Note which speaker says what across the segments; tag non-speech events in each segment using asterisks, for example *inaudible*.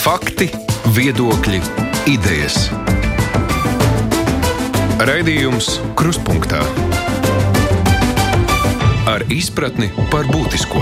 Speaker 1: Fakti, viedokļi, idejas. Raidījums Kruspunkta ar izpratni par būtisko.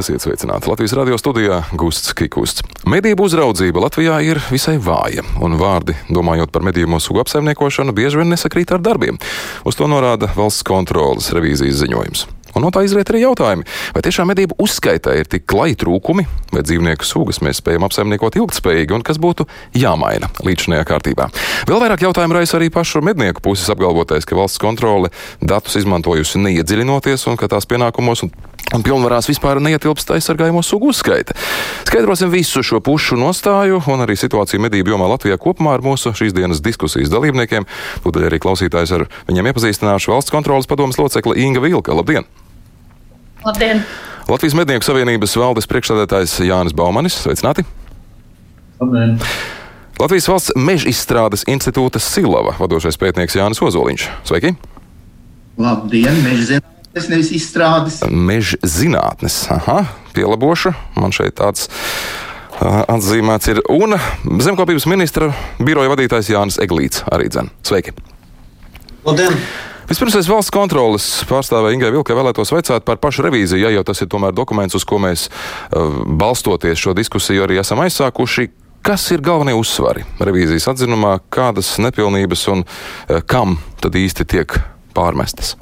Speaker 2: Esiet sveicināti Latvijas radio studijā Gusts Kikusts. Medību uzraudzība Latvijā ir visai vāja, un vārdi, domājot par medību sugu apsaimniekošanu, bieži vien nesakrīt ar darbiem. Uz to norāda valsts kontrolas revīzijas ziņojums. Un no tā izriet arī jautājumi, vai tiešām medību uzskaitē ir tik klai trūkumi, vai dzīvnieku sugas mēs spējam apsaimniekot ilgspējīgi un kas būtu jāmaina līdz šajā kārtībā. Vēl vairāk jautājumu raisa arī pašu mednieku puses apgalvotais, ka valsts kontrole datus izmantojusi neiedziļinoties un ka tās pienākumos un un pilnvarās vispār neietilpst aizsargājamo sugu uzskaita. Skaidrosim visu šo pušu nostāju un arī situāciju medību jomā Latvijā kopumā ar mūsu šīs dienas diskusijas dalībniekiem. Tūdaļ arī klausītājs ar viņiem iepazīstināšu valsts kontrolas padomas locekli Inga Vilka. Labdien!
Speaker 3: Labdien!
Speaker 2: Latvijas Mednieku Savienības valdes priekšsēdētājs Jānis Baumanis. Sveicināti!
Speaker 4: Labdien!
Speaker 2: Latvijas valsts meža izstrādes institūta Silava vadošais pētnieks Jānis Ozoliņš. Sveiki!
Speaker 4: Labdien! Meža zinātnes, nevis izstrādes.
Speaker 2: Meža zinātnes. Aha, pielabošu. Man šeit tāds. Atzīmēts ir un zemkopības ministra biroja vadītājs Jānis Eglīts arī dzen. Sveiki!
Speaker 4: Labdien!
Speaker 2: Vispirms es valsts kontrolas pārstāvēju Ingai Vilkai vēlētos vaicāt par pašu revīziju, ja jau tas ir tomēr dokuments, uz ko mēs balstoties šo diskusiju arī esam aizsākuši. Kas ir galvenie uzsvari revīzijas atzinumā, kādas nepilnības un kam tad īsti tiek pārmestas?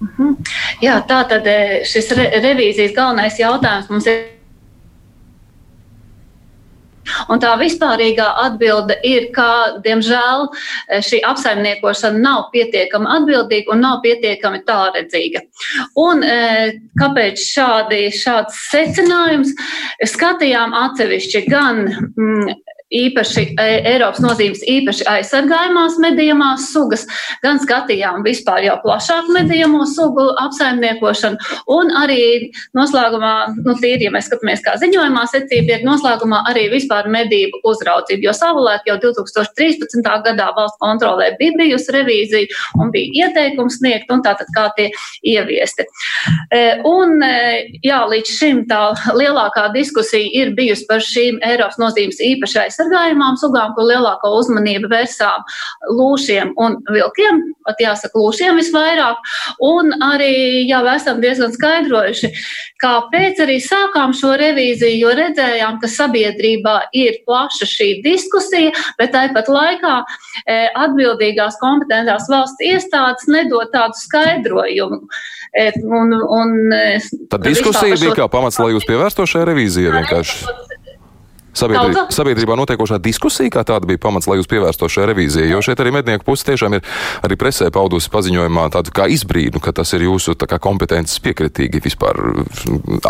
Speaker 3: Mhm. Jā, tā tad šis re revīzijas galvenais jautājums mums ir. Un tā vispārīgā atbilde ir, ka, diemžēl, šī apsaimniekošana nav pietiekami atbildīga un nav pietiekami tālredzīga. Un kāpēc šādi, šāds secinājums? Skatījām atsevišķi gan mm, īpaši Eiropas nozīmes īpaši aizsargājumās medījumās sugas, gan skatījām vispār jau plašāku medījamo sugu apsaimniekošanu, un arī noslēgumā, nu, tīri, ja mēs skatāmies kā ziņojumā secība, ir noslēgumā arī vispār medību uzraudzība, jo savulēk jau 2013. gadā valsts kontrolē bija bijusi revīzija un bija ieteikums sniegt, un tātad kā tie ieviesti. Un, jā, līdz šim tā lielākā diskusija ir bijusi par šīm Eiropas nozīmes īpaši aizsargājumām sugām, kur lielāko uzmanību vērsām lūšiem un vilkiem, pat jāsaka lūšiem visvairāk, un arī jau esam diezgan skaidrojuši, kāpēc arī sākām šo revīziju, jo redzējām, ka sabiedrībā ir plaša šī diskusija, bet tāpat laikā e, atbildīgās kompetentās valsts iestādes nedod tādu skaidrojumu. E, un, un,
Speaker 2: Tad diskusija bija kā pamats, lai jūs pievērstos šai revīzijai vienkārši. Sabiedrī, sabiedrībā notiekošā diskusija, kā tāda bija pamats, lai jūs pievērstos šai revīzijai, jo šeit arī mednieku puse tiešām ir arī presē paudusi paziņojumā tādu kā izbrīdu, ka tas ir jūsu kā kompetences piekritīgi vispār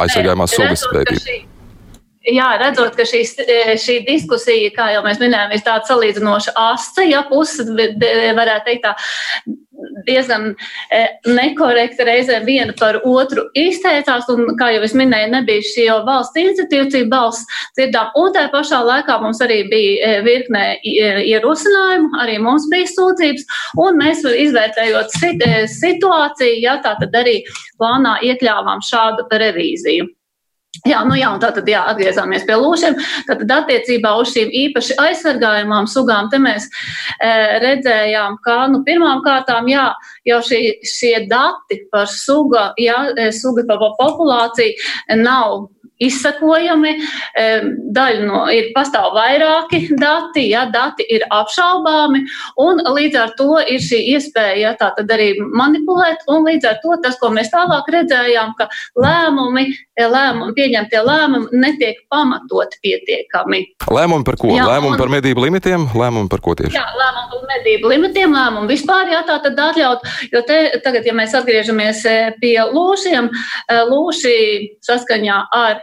Speaker 2: aizsargājumās sugas pētīt.
Speaker 3: Jā, redzot, ka šī, šī diskusija, kā jau mēs minējām, ir tāda salīdzinoša asa, ja puses varētu teikt tā diezgan e, nekorekti reizēm viena par otru izteicās, un, kā jau es minēju, nebija šī jau valsts institūcija balss dzirdām, un tā pašā laikā mums arī bija e, virknē e, ierosinājumu, arī mums bija sūdzības, un mēs izvērtējot situāciju, ja tā tad arī plānā iekļāvām šādu revīziju. Jā, nu jā, un tā tad jā, atgriezāmies pie lūšiem. Tad attiecībā uz šīm īpaši aizsargājumām sugām te mēs e, redzējām, ka nu, pirmām kārtām jā, jau šī, šie dati par suga, jā, suga par populāciju nav izsakojami. Daļa no ir pastāv vairāki dati, ja dati ir apšaubāmi, un līdz ar to ir šī iespēja ja, tā tad arī manipulēt, un līdz ar to tas, ko mēs tālāk redzējām, ka lēmumi, lēmumi pieņemtie lēmumi netiek pamatoti pietiekami.
Speaker 2: Lēmumi par ko? Jā, lēmumi un, par medību limitiem? Lēmumi par ko tieši?
Speaker 3: Jā, lēmumi par medību limitiem, lēmumi vispār, jā, tā tad atļaut, jo te tagad, ja mēs atgriežamies pie lūšiem, lūši saskaņā ar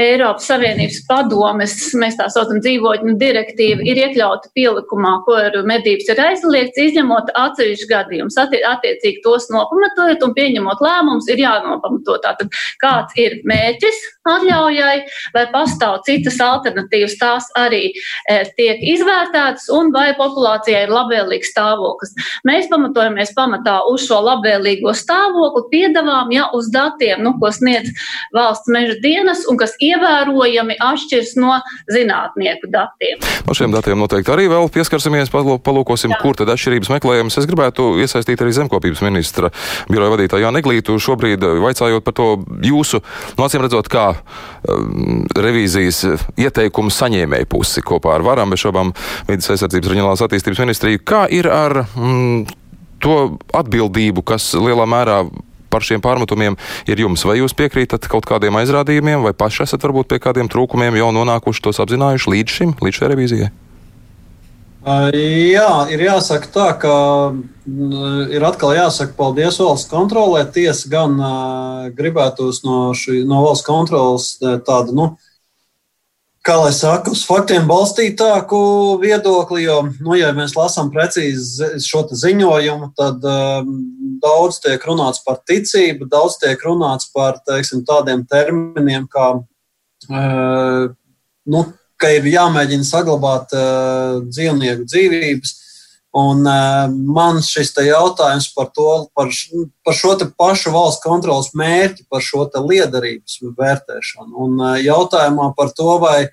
Speaker 3: Eiropas Savienības padomes, mēs tā saucam, dzīvotņu direktīva, ir iekļauta pielikumā, kur medības ir aizliegts, izņemot atsevišķus gadījumus. Attiecīgi tos nopamatojot un pieņemot lēmumus, ir jānopamato tātad, kāds ir mērķis atļaujai, vai pastāv citas alternatīvas, tās arī e, tiek izvērtētas, un vai populācijai ir labvēlīgs stāvoklis. Mēs pamatojamies pamatā uz šo labvēlīgo stāvokli, piedāvām, ja uz datiem, nu, ko sniedz valsts meža dienas un kas ievērojami atšķirs no zinātnieku datiem.
Speaker 2: Par šiem datiem noteikti arī vēl pieskarsimies, palūkosim, Jā. kur tad atšķirības meklējams. Es gribētu iesaistīt arī zemkopības ministra biroja vadītāju Jānu Eglītu šobrīd vaicājot par to jūsu, no acīm redzot, kā um, revīzijas ieteikumu saņēmēju pusi kopā ar varam, bez šobām vidas aizsardzības reģionālās attīstības ministriju. Kā ir ar mm, to atbildību, kas lielā mērā par šiem pārmetumiem ir jums. Vai jūs piekrītat kaut kādiem aizrādījumiem, vai paši esat varbūt pie kādiem trūkumiem jau nonākuši, tos apzinājuši līdz šim, līdz šai revīzijai?
Speaker 5: Jā, ir jāsaka tā, ka ir atkal jāsaka paldies valsts kontrolē. Tiesa gan uh, gribētos no, šī, no valsts kontrolas tādu, nu, kā lai saka, uz faktiem balstītāku viedokli. Jo, nu, ja mēs lasām precīzi šo ziņojumu, tad um, daudz tiek runāts par ticību, daudz tiek runāts par teiksim, tādiem terminiem kā. Uh, nu, ka ir jāmēģina saglabāt uh, dzīvnieku dzīvības. Un uh, man šis jautājums par, to, par, par šo pašu valsts kontrolas mērķi, par šo liederības vērtēšanu un uh, jautājumā par to, vai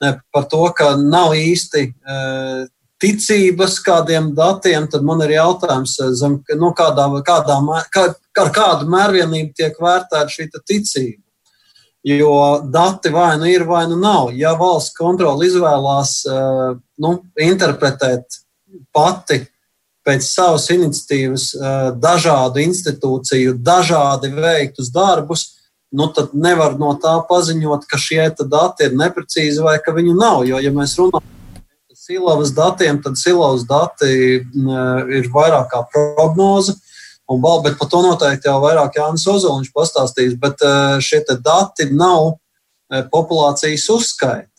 Speaker 5: ne, par to, ka nav īsti uh, ticības kādiem datiem, tad man ir jautājums, zem, nu, kādā, kādā, kā, ar kādu mērvienību tiek vērtēta šī ticība. Jo dati vai nu ir, vai nu nav. Ja valsts kontrole izvēlās nu, interpretēt pati pēc savas iniciatīvas dažādu institūciju, dažādi veiktus darbus, nu, tad nevar no tā paziņot, ka šie dati ir neprecīzi vai ka viņu nav. Jo, ja mēs runājam par silavas datiem, tad silavas dati ir vairāk kā prognoze. Un, bet par to noteikti jau vairāk Jānis Ozoliņš pastāstīs, bet šie dati nav populācijas uzskaita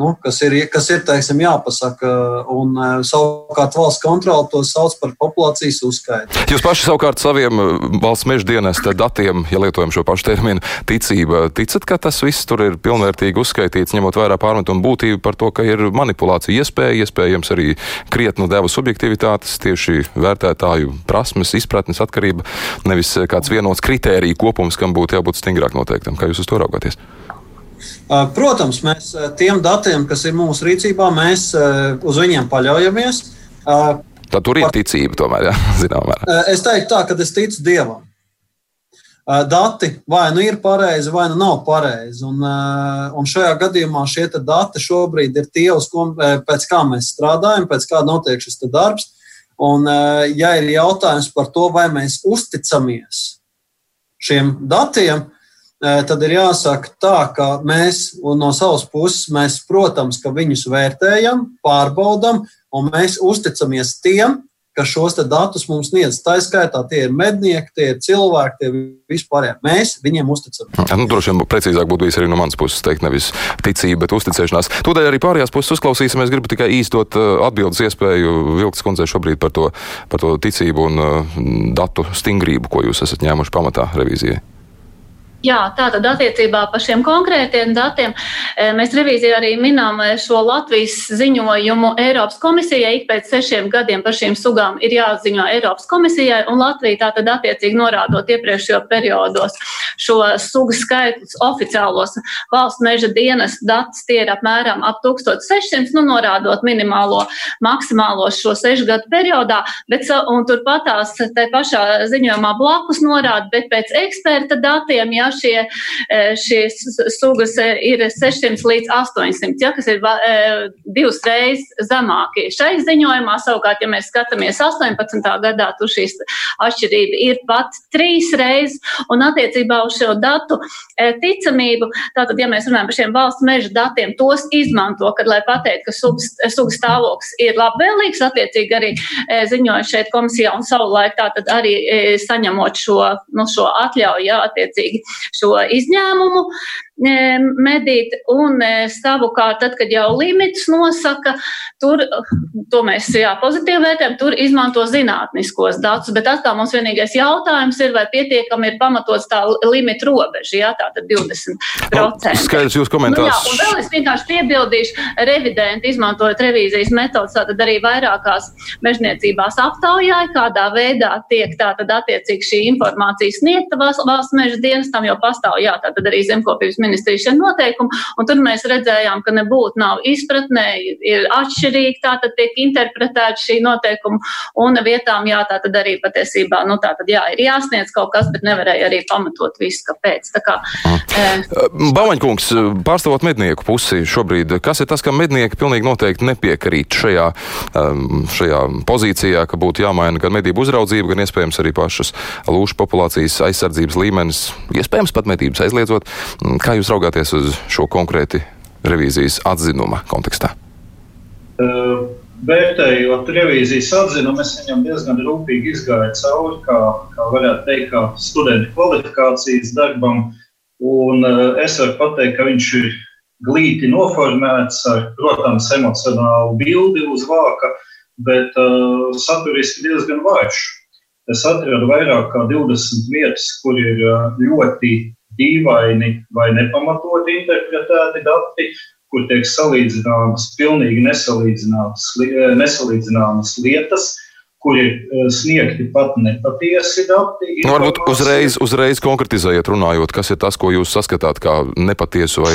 Speaker 5: nu, kas ir, kas ir teiksim, jāpasaka. Un, e, savukārt valsts kontrole to sauc par populācijas uzskaitu.
Speaker 2: Jūs paši savukārt saviem e, valsts meža dienesta datiem, ja lietojam šo pašu terminu, ticība, ticat, ka tas viss tur ir pilnvērtīgi uzskaitīts, ņemot vērā pārmetumu būtību par to, ka ir manipulācija iespēja, iespējams arī krietnu devu subjektivitātes, tieši vērtētāju prasmes, izpratnes atkarība, nevis kāds vienots kritērija kopums, kam būtu jābūt stingrāk noteiktam. Kā jūs uz to raugāties?
Speaker 5: Protams, mēs tiem datiem, kas ir mūsu rīcībā, mēs uz viņiem paļaujamies.
Speaker 2: Tad tur ir par... ticība, tomēr, ja? *laughs* zināmā
Speaker 5: mērā. Es teiktu tā, ka es ticu Dievam. Dati vai nu ir pareizi, vai nu nav pareizi. Un, un šajā gadījumā šie dati šobrīd ir tie, ko, pēc kā mēs strādājam, pēc kā notiek šis darbs. Un, ja ir jautājums par to, vai mēs uzticamies šiem datiem, tad ir jāsaka tā, ka mēs no savas puses, mēs, protams, ka viņus vērtējam, pārbaudam, un mēs uzticamies tiem, kas šos datus mums sniedz. Tā skaitā tie ir mednieki, tie ir cilvēki, tie ir vispārējie. Mēs viņiem uzticamies.
Speaker 2: Nu, droši vien precīzāk būtu bijis arī no manas puses teikt, nevis ticība, bet uzticēšanās. Tūdaļ arī pārējās puses uzklausīsim. Es gribu tikai īstot atbildes iespēju Vilks kundzei šobrīd par to, par to ticību un datu stingrību, ko jūs esat ņēmuši pamatā revīzijai.
Speaker 3: Jā, tātad attiecībā par šiem konkrētiem datiem e, mēs revīzijā arī minām e, šo Latvijas ziņojumu Eiropas komisijai. Ik pēc sešiem gadiem par šīm sugām ir jāziņo Eiropas komisijai, un Latvija tātad attiecīgi norādot iepriekšējo periodos šo sugu skaitlus oficiālos valsts meža dienas datus, tie ir apmēram ap 1600, nu norādot minimālo, maksimālo šo sešu gadu periodā, bet un turpat tās te pašā ziņojumā blakus norāda, bet pēc eksperta datiem, jā, šie, e, šīs sugas e, ir 600 līdz 800, ja, kas ir e, divas reizes zemākie. Šai ziņojumā savukārt, ja mēs skatāmies 18. gadā, tur šīs atšķirība ir pat trīs reizes, un attiecībā uz šo datu ticamību, tātad, ja mēs runājam par šiem valsts meža datiem, tos izmanto, kad, lai pateikt, ka sugas stāvoklis ir labvēlīgs, attiecīgi arī ziņoja šeit komisijā un savulaik tātad arī saņemot šo, nu, šo atļauju, jā, attiecīgi šo izņēmumu. e, medīt, un e, savukārt, tad, kad jau limits nosaka, tur, to mēs jā, pozitīvi vērtējam, tur izmanto zinātniskos datus, bet atkal mums vienīgais jautājums ir, vai pietiekami ir pamatots tā limita robeža, jā, tā tad 20%.
Speaker 2: Nu, skaidrs jūs komentārs. Nu, jā,
Speaker 3: un vēl es vienkārši piebildīšu, revidenti izmantojot revīzijas metodas, tātad arī vairākās mežniecībās aptaujāja, kādā veidā tiek tātad attiecīgi šī informācija sniegta valsts meža dienestam, jo pastāv, jā, tātad arī zemkopības ministrijas šie noteikumi, un tur mēs redzējām, ka nebūtu nav izpratnē, ir atšķirīgi, tā tad tiek interpretēta šī noteikuma, un vietām, jā, tā tad arī patiesībā, nu tā tad jā, ir jāsniedz kaut kas, bet nevarēja arī pamatot visu, kāpēc. Tā kā,
Speaker 2: e... Bavaņkungs, pārstāvot mednieku pusi šobrīd, kas ir tas, ka mednieki pilnīgi noteikti nepiekrīt šajā, šajā pozīcijā, ka būtu jāmaina gan medību uzraudzība, gan iespējams arī pašas lūšu populācijas aizsardzības līmenis, iespējams pat medības aizliedzot. Kā jūs raugāties uz šo konkrēti revīzijas atzinuma kontekstā?
Speaker 6: Uh, vērtējot revīzijas atzinumu, es viņam diezgan rūpīgi izgāju cauri, kā, kā varētu teikt, kā studentu kvalifikācijas darbam. Un, es varu pateikt, ka viņš ir glīti noformēts ar, protams, emocionālu bildi uz vāka, bet uh, saturiski diezgan vājš. Es atradu vairāk kā 20 vietas, kur ir ļoti dīvaini vai nepamatoti interpretēti dati, kur tiek salīdzināmas pilnīgi nesalīdzināmas, nesalīdzināmas lietas, kur ir sniegti pat nepatiesi dati.
Speaker 2: Nu, varbūt uzreiz, uzreiz konkretizējiet, runājot, kas ir tas, ko jūs saskatāt kā nepatiesu vai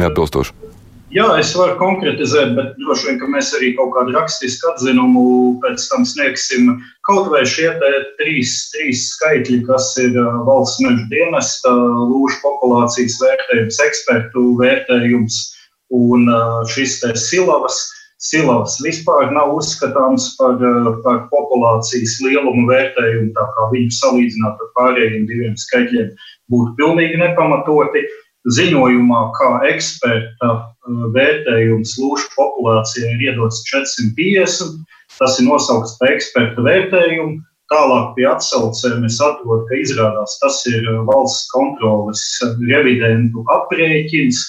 Speaker 2: neatbilstošu.
Speaker 6: Jā, es varu konkretizēt, bet droši vien, ka mēs arī kaut kādu rakstisku atzinumu pēc tam sniegsim. Kaut vai šie trīs, trīs skaitļi, kas ir valsts meža dienesta, lūšu populācijas vērtējums, ekspertu vērtējums un šis te silavas. Silavas vispār nav uzskatāms par, par populācijas lielumu vērtējumu, tā kā viņu salīdzināt ar pārējiem diviem skaitļiem būtu pilnīgi nepamatoti. Ziņojumā, kā eksperta uh, vērtējums lūšu populācijai ir iedots 450. Tas ir nosaukts par eksperta vērtējumu. Tālāk pie atsaucēm es atrodu, ka izrādās tas ir uh, valsts kontroles revidentu aprēķins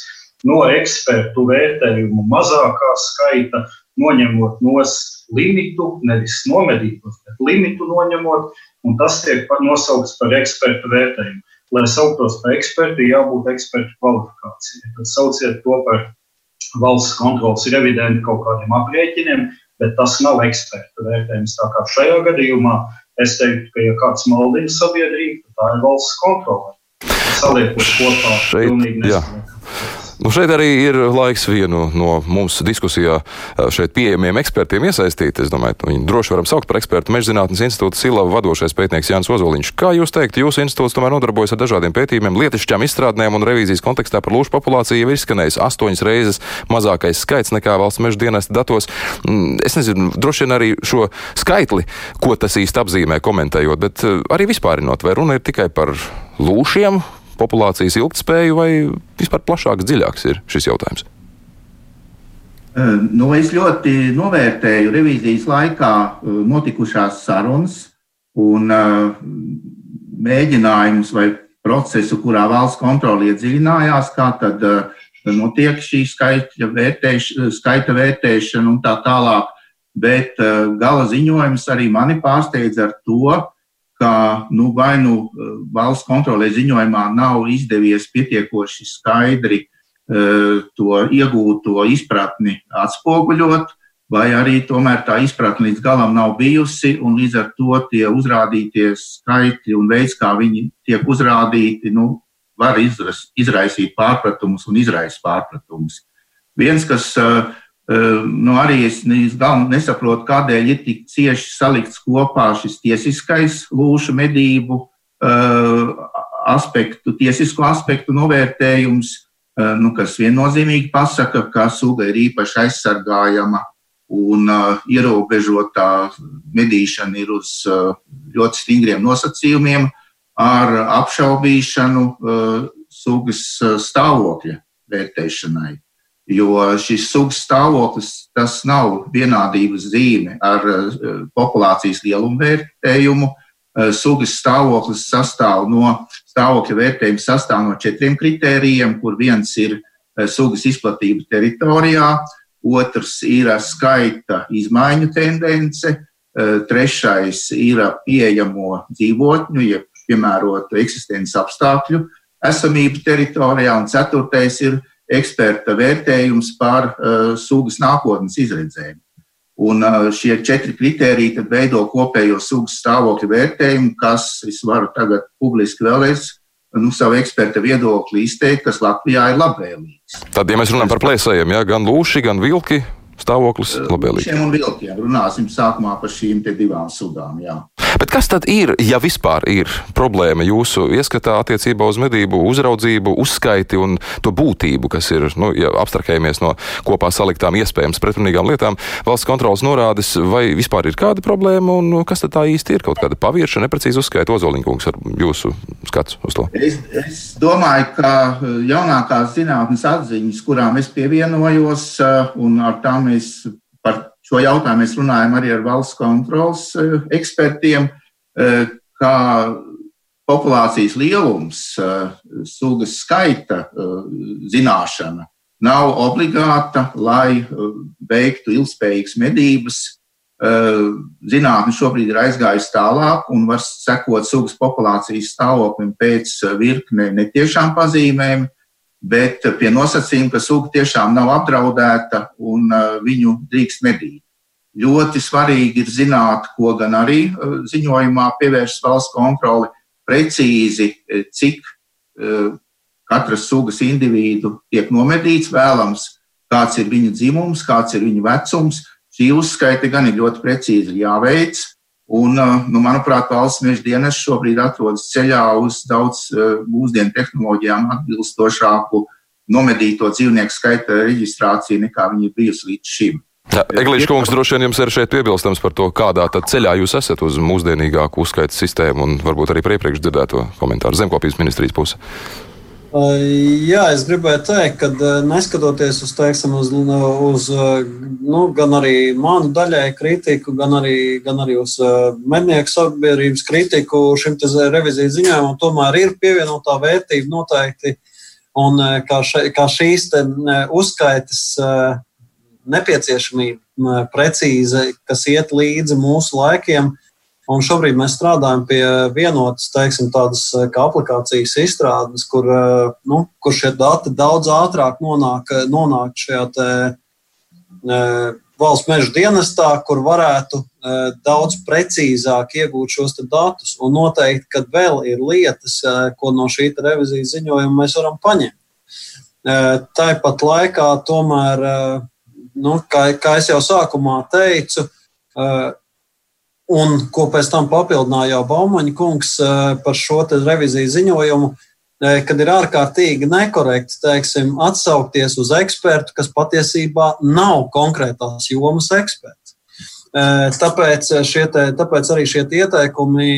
Speaker 6: no ekspertu vērtējumu mazākā skaita, noņemot nos limitu, nevis nomedītos, bet limitu noņemot, un tas tiek nosaukts par ekspertu vērtējumu lai sauktos par ekspertu, jābūt ekspertu kvalifikācijai. Tad sauciet to par valsts kontrolas revidentu kaut kādiem aprēķiniem, bet tas nav eksperta vērtējums. Tā kā šajā gadījumā es teiktu, ka ja kāds maldina sabiedrību, tad tā ir valsts kontrole. Saliekot kopā,
Speaker 2: pilnīgi nesaprotami. Nu, šeit arī ir laiks vienu no mums diskusijā šeit pieejamiem ekspertiem iesaistīt. Es domāju, viņu droši varam saukt par ekspertu Meža zinātnes institūta Silava vadošais pētnieks Jānis Ozoliņš. Kā jūs teikt, jūsu institūts tomēr nodarbojas ar dažādiem pētījumiem, lietišķām izstrādnēm un revīzijas kontekstā par lūšu populāciju jau ir izskanējis astoņas reizes mazākais skaits nekā valsts meža dienesta datos. Mm, es nezinu, droši vien arī šo skaitli, ko tas īsti apzīmē komentējot, bet arī vispārinot, vai runa ir tikai par lūšiem, populācijas ilgtspēju, vai vispār plašāks, dziļāks ir šis jautājums?
Speaker 4: Nu, es ļoti novērtēju revīzijas laikā notikušās sarunas un mēģinājumus vai procesu, kurā valsts kontrole iedziļinājās, kā tad notiek šī skaita, vērtēš, skaita vērtēšana un tā tālāk. Bet gala ziņojums arī mani pārsteidz ar to, ka nu, vai nu eh, valsts kontrolē ziņojumā nav izdevies pietiekoši skaidri uh, to iegūto izpratni atspoguļot, vai arī tomēr tā izpratne līdz galam nav bijusi, un līdz ar to tie uzrādītie skaitļi un veids, kā viņi tiek uzrādīti, nu, var izraisīt pārpratumus un izraisa pārpratumus. Viens, kas uh, Nu, arī es nesaprotu, kādēļ ir tik cieši salikts kopā šis tiesiskais lūšu medību aspektu, tiesisko aspektu novērtējums, nu, kas viennozīmīgi pasaka, ka suga ir īpaši aizsargājama un ierobežotā medīšana ir uz ļoti stingriem nosacījumiem ar apšaubīšanu sugas stāvokļa vērtēšanai. Jo šis sugas stāvoklis tas nav vienādības zīme ar uh, populācijas lielumu vērtējumu. Uh, sugas stāvoklis sastāv no stāvokļa vērtējuma sastāv no četriem kritērijiem, kur viens ir uh, sugas izplatība teritorijā, otrs ir skaita izmaiņu tendence, trešais ir pieejamo dzīvotņu, jeb piemērotu eksistences apstākļu esamību teritorijā, un ceturtais ir eksperta vērtējums par uh, sugas nākotnes izredzēm. Un uh, šie četri kriteriji veido kopējo sugas stāvokļa vērtējumu, kas, es varu tagad publiski vēlreiz nu, savu eksperta viedokli izteikt, kas Latvijā ir labvēlīgs.
Speaker 2: Tad, ja mēs runājam par plēsējiem, ja, gan lūši, gan vilki, stāvoklis labvēlīgs.
Speaker 4: Šiem un vilkiem runāsim sākumā par šīm divām sudām. Jā.
Speaker 2: Bet kas tad ir, ja vispār ir problēma jūsu ieskatā attiecībā uz medību uzraudzību, uzskaiti un to būtību, kas ir, nu, ja abstrahējamies no kopā saliktām iespējams pretrunīgām lietām, valsts kontrolas norādes, vai vispār ir kāda problēma un kas tad tā īsti ir? Kaut kāda pavirša, neprecīza uzskaita Ozoliņkungs ar jūsu skats uz to?
Speaker 4: Es, es domāju, ka jaunākās zinātnes atziņas, kurām es pievienojos, un ar tām mēs par Šo jautājumu mēs runājam arī ar valsts kontrolas eh, ekspertiem, eh, kā populācijas lielums, eh, sugas skaita zināšana nav obligāta, lai veiktu ilgspējīgas medības. Zinātne šobrīd ir aizgājusi tālāk un var sekot sugas populācijas stāvoklim pēc virkne netiešām pazīmēm, bet pie nosacījuma, ka suga tiešām nav apdraudēta un uh, viņu drīkst medīt. Ļoti svarīgi ir zināt, ko gan arī uh, ziņojumā pievēršas valsts kontrole, precīzi, uh, cik katras sugas individu tiek nomedīts vēlams, kāds ir viņa dzimums, kāds ir viņa vecums. Šī uzskaita gan ir ļoti precīzi jāveic, Un, nu, manuprāt, valsts meža dienas šobrīd atrodas ceļā uz daudz mūsdienu tehnoloģijām atbilstošāku nomedīto dzīvnieku skaita reģistrāciju, nekā viņi ir bijusi līdz šim.
Speaker 2: Eglīša kungs droši vien jums ir šeit piebilstams par to, kādā ceļā jūs esat uz mūsdienīgāku uzskaitas sistēmu un varbūt arī iepriekš dzirdēto komentāru zemkopības ministrijas pusi.
Speaker 5: Jā, es gribēju teikt, ka neskatoties uz, teiksim, uz, uz nu, gan arī manu daļai kritiku, gan arī, gan arī uz mednieku sabiedrības kritiku šim revizijas ziņojumam, tomēr ir pievienotā vērtība noteikti. Un kā, še, kā šīs uzskaitas nepieciešamība precīzi, kas iet līdzi mūsu laikiem, uh, Un šobrīd mēs strādājam pie vienotas, teiksim, tādas eh, kā aplikācijas izstrādes, kur, eh, nu, kur šie dati daudz ātrāk nonāk, nonāk šajā te, e, valsts meža dienestā, kur varētu e, daudz precīzāk iegūt šos datus. Un noteikti, ka vēl ir lietas, e, ko no šī revizijas ziņojuma mēs varam paņemt. Tāpat laikā, tomēr, nu, kā, kā jau sākumā teicu, Un ko pēc tam papildināja jau Baumaņa kungs eh, par šo reviziju ziņojumu, eh, kad ir ārkārtīgi nekorekti teiksim, atsaukties uz ekspertu, kas patiesībā nav konkrētās jomas eksperts. Eh, tāpēc, te, tāpēc arī šie ieteikumi,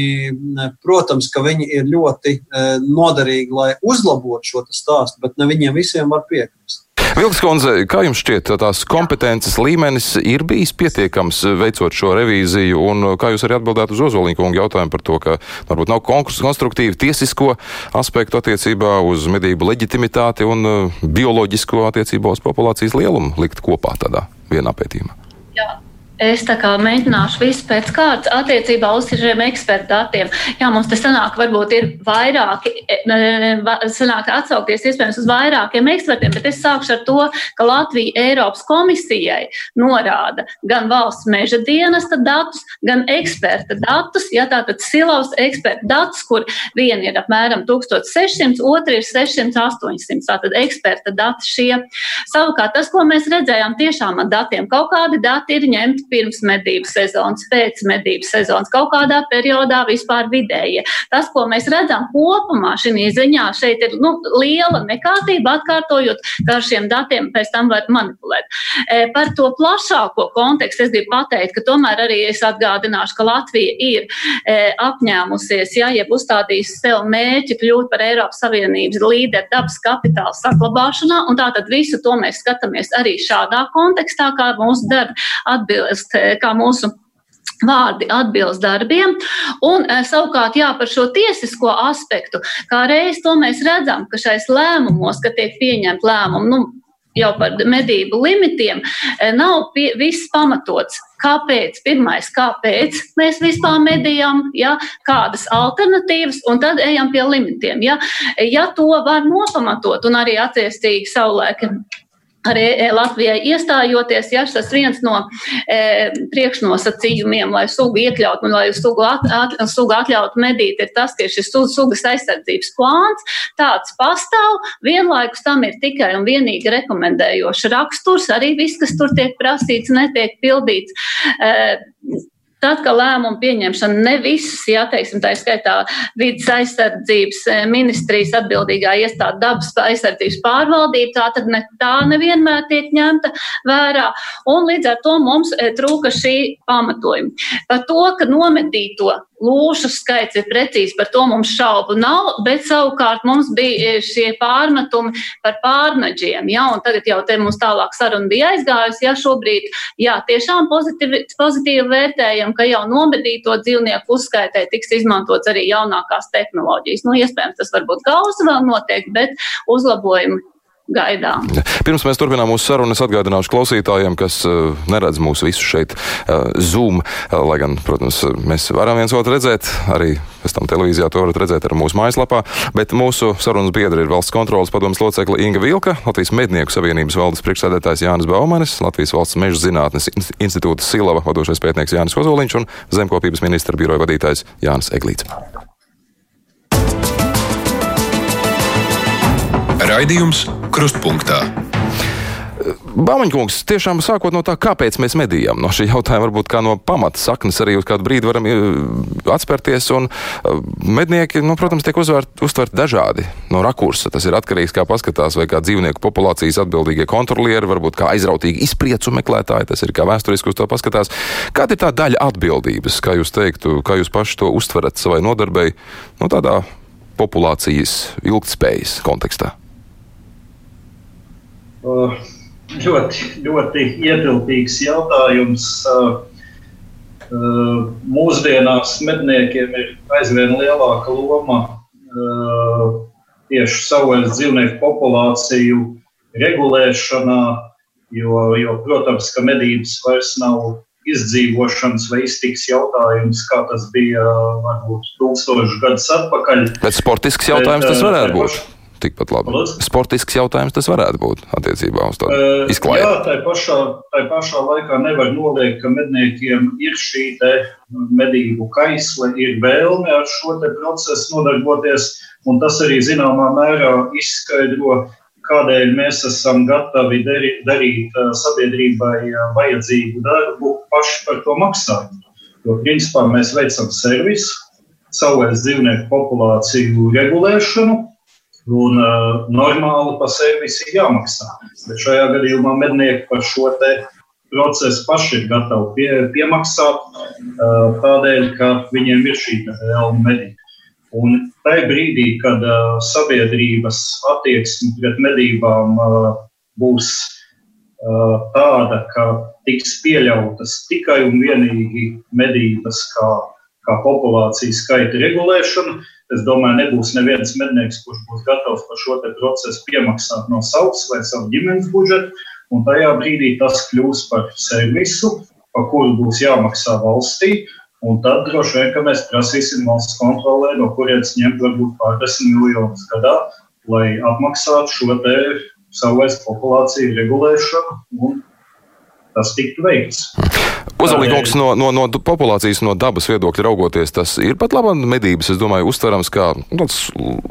Speaker 5: protams, ka viņi ir ļoti noderīgi, lai uzlabotu šo stāstu, bet ne viņiem visiem var piekrist.
Speaker 2: Vilks Konze, kā jums šķiet, tās kompetences līmenis ir bijis pietiekams veicot šo revīziju, un kā jūs arī atbildētu uz Ozoliņa kunga jautājumu par to, ka varbūt nav konstruktīvi tiesisko aspektu attiecībā uz medību leģitimitāti un uh, bioloģisko attiecībā uz populācijas lielumu likt kopā tādā vienā pētījumā?
Speaker 3: Jā. Es tā kā mēģināšu visu pēc kārtas attiecībā uz šiem ekspertu datiem. Jā, mums te sanāk, varbūt ir vairāki, e, sanāk atsaukties iespējams uz vairākiem ekspertiem, bet es sākšu ar to, ka Latvija Eiropas komisijai norāda gan valsts meža dienesta datus, gan eksperta datus. Jā, tātad silavas eksperta datus, kur viena ir apmēram 1600, otra ir 600, 800. Tātad eksperta dati šie. Savukārt tas, ko mēs redzējām tiešām ar datiem, kaut kādi dati ir ņemti pirms medību sezonas, pēc medību sezonas, kaut kādā periodā vispār vidējie. Tas, ko mēs redzam kopumā šī ziņā, šeit ir nu, liela nekārtība, atkārtojot, ka ar šiem datiem pēc tam var manipulēt. E, par to plašāko kontekstu es gribu pateikt, ka tomēr arī es atgādināšu, ka Latvija ir e, apņēmusies, ja jeb uzstādījusi sev mērķi kļūt par Eiropas Savienības līderi dabas kapitāla saglabāšanā, un tātad visu to mēs skatāmies arī šādā kontekstā, kā mūsu darbi atbilst atbilst, eh, kā mūsu vārdi atbilst darbiem. Un eh, savukārt, jā, par šo tiesisko aspektu, kā reiz to mēs redzam, ka šais lēmumos, kad tiek pieņemt lēmumu, nu, jau par medību limitiem, eh, nav pie, viss pamatots. Kāpēc? Pirmais, kāpēc mēs vispār medījām, ja, kādas alternatīvas, un tad ejam pie limitiem. Ja, ja to var nopamatot un arī attiecīgi savulaik arī e, Latvijai iestājoties, ja tas viens no e, priekšnosacījumiem, lai sugu iekļautu un lai sugu, at, at, sugu atļautu medīt, ir tas, ka šis sugas aizsardzības plāns tāds pastāv, vienlaikus tam ir tikai un vienīgi rekomendējošs raksturs, arī viss, kas tur tiek prasīts, netiek pildīts. E, Tad, kad lēmumu pieņemšana ne visas, ja teiksim, tā skaitā vidas aizsardzības eh, ministrijas atbildīgā iestāde dabas aizsardzības pārvaldība, tā tad ne, tā nevienmēr tiek ņemta vērā. Un līdz ar to mums eh, trūka šī pamatojuma. Par to, ka nomedīto lūšu skaits ir precīzi, par to mums šaubu nav, bet savukārt mums bija eh, šie pārmetumi par pārnaģiem. Ja, tagad jau te mums tālāk saruna bija aizgājusi, ja šobrīd, jā, tiešām pozitīvi, pozitīvi vērtējam ka jau nomedīto dzīvnieku uzskaitē tiks izmantots arī jaunākās tehnoloģijas. Nu, iespējams, tas varbūt gausa vēl notiek, bet uzlabojumi gaidām.
Speaker 2: Pirms mēs turpinām mūsu sarunu, es atgādināšu klausītājiem, kas uh, neredz mūsu visus šeit uh, Zoom, uh, lai gan, protams, mēs varam viens otru redzēt, arī pēc tam televīzijā to varat redzēt ar mūsu mājaslapā, bet mūsu sarunas biedri ir valsts kontrolas padomas locekle Inga Vilka, Latvijas mednieku savienības valdes priekšsēdētājs Jānis Baumanis, Latvijas valsts meža zinātnes institūta Silava vadošais pētnieks Jānis Ozoliņš un zemkopības ministra biroja vadītājs Jānis Eglīts.
Speaker 1: Raidījums Krustpunktā.
Speaker 2: Baumaņkungs, tiešām sākot no tā, kāpēc mēs medījam, no šī jautājuma varbūt kā no pamata saknes arī uz kādu brīdi varam eh, atspērties, un eh, mednieki, nu, protams, tiek uzvērt, uztvert dažādi no rakursa. Tas ir atkarīgs, kā paskatās, vai kā dzīvnieku populācijas atbildīgie kontrolieri, varbūt kā aizrautīgi izpriecu meklētāji, tas ir kā vēsturiski uz to paskatās. Kāda ir tā daļa atbildības, kā jūs teiktu, kā jūs paši to uztverat savai nodarbei, no nu, tādā populācijas ilgtspējas kontekstā?
Speaker 6: Uh, ļoti, ļoti ietilpīgs jautājums. Uh, uh, mūsdienās medniekiem ir aizvien lielāka loma tieši savvaļas dzīvnieku populāciju regulēšanā, jo, jo, protams, ka medības vairs nav izdzīvošanas vai iztiks jautājums, kā tas bija varbūt tūkstošus gadus atpakaļ.
Speaker 2: Bet sportisks jautājums Bet, tas varētu būt tikpat labi. Lūdzu? Sportisks jautājums tas varētu būt attiecībā uz to uh, izklaidu.
Speaker 6: Jā, tā pašā, tā pašā laikā nevar noliekt, ka medniekiem ir šī medību kaisle, ir vēlme ar šo procesu nodarboties, un tas arī zināmā mērā izskaidro, kādēļ mēs esam gatavi darīt, darīt sabiedrībai vajadzīgu darbu, paši par to maksājot. Jo, principā, mēs veicam servisu, savvaļas dzīvnieku populāciju regulēšanu, Un uh, normāli par servisu jāmaksā. Bet šajā gadījumā mednieki par šo procesu paši ir gatavi pie, piemaksāt, uh, tādēļ, ka viņiem ir šī vēlme medīt. Un tajā brīdī, kad uh, sabiedrības attieksme pret medībām uh, būs uh, tāda, ka tiks pieļautas tikai un vienīgi medības kā, kā populācijas skaita regulēšana, uh, Es domāju, nebūs neviens mednieks, kurš būs gatavs par šo procesu piemaksāt no savas vai savu ģimenes budžeta. Un tajā brīdī tas kļūs par servisu, par kuru būs jāmaksā valstī. Un tad droši vien, ka mēs prasīsim valsts kontrolē, no kurienes ņemt varbūt pārdesmit miljonus gadā, lai apmaksātu šo te savvaļas populāciju regulēšanu un tas tiktu veikts.
Speaker 2: Uzalīgums no, no, no populācijas, no dabas viedokļa raugoties, tas ir pat labi medības, es domāju, uztverams kā nu, tāds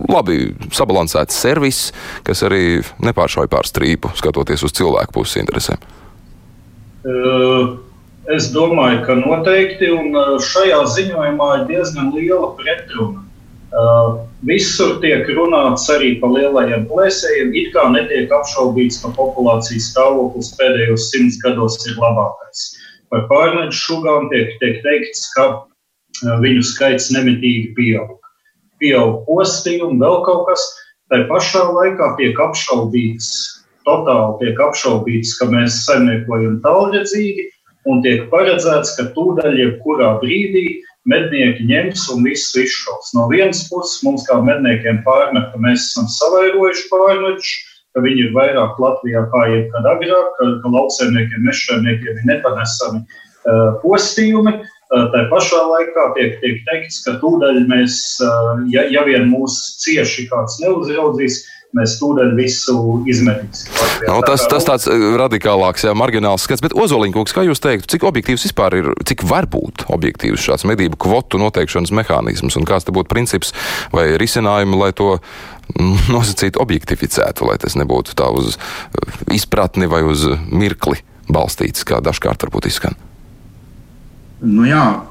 Speaker 2: labi sabalansēts servis, kas arī nepāršauj pār strīpu, skatoties uz cilvēku puses interesēm.
Speaker 6: Es domāju, ka noteikti, un šajā ziņojumā ir diezgan liela pretruna. Uh, visur tiek runāts arī par lielajiem plēsējiem. It kā netiek apšaubīts, ka populācijas stāvoklis pēdējos simts gados ir labākais. Par pārneģu šūgām tiek, tiek teikts, ka uh, viņu skaits nemitīgi pieaug. Pieaug postījumi, vēl kaut kas. Tā pašā laikā tiek apšaubīts, totāli tiek apšaubīts, ka mēs saimniekojam tālredzīgi un tiek paredzēts, ka tūdaļ jebkurā brīdī mednieki ņems un viss izšaus. No vienas puses mums kā medniekiem pārmet, ka mēs esam savairojuši pārmečus, ka viņi ir vairāk Latvijā kā jebkad agrāk, ka, ka lauksaimniekiem, mežsaimniekiem ir nepanesami uh, postījumi. Uh, tā pašā laikā tiek, tiek teikts, ka tūdaļ mēs, uh, ja, ja vien mūs cieši kāds neuzraudzīs, mēs tūdaļ visu izmetīsim.
Speaker 2: No, tas, tas tāds eh, radikālāks, jā, margināls skats, bet Ozoliņkungs, kā jūs teiktu, cik objektīvs vispār ir, cik var būt objektīvs šāds medību kvotu noteikšanas mehānisms un kāds te būtu princips vai risinājumi, lai to *laughs* nosacītu objektificētu, lai tas nebūtu tā uz eh, izpratni vai uz mirkli balstīts, kā dažkārt varbūt izskan.
Speaker 4: Nu jā,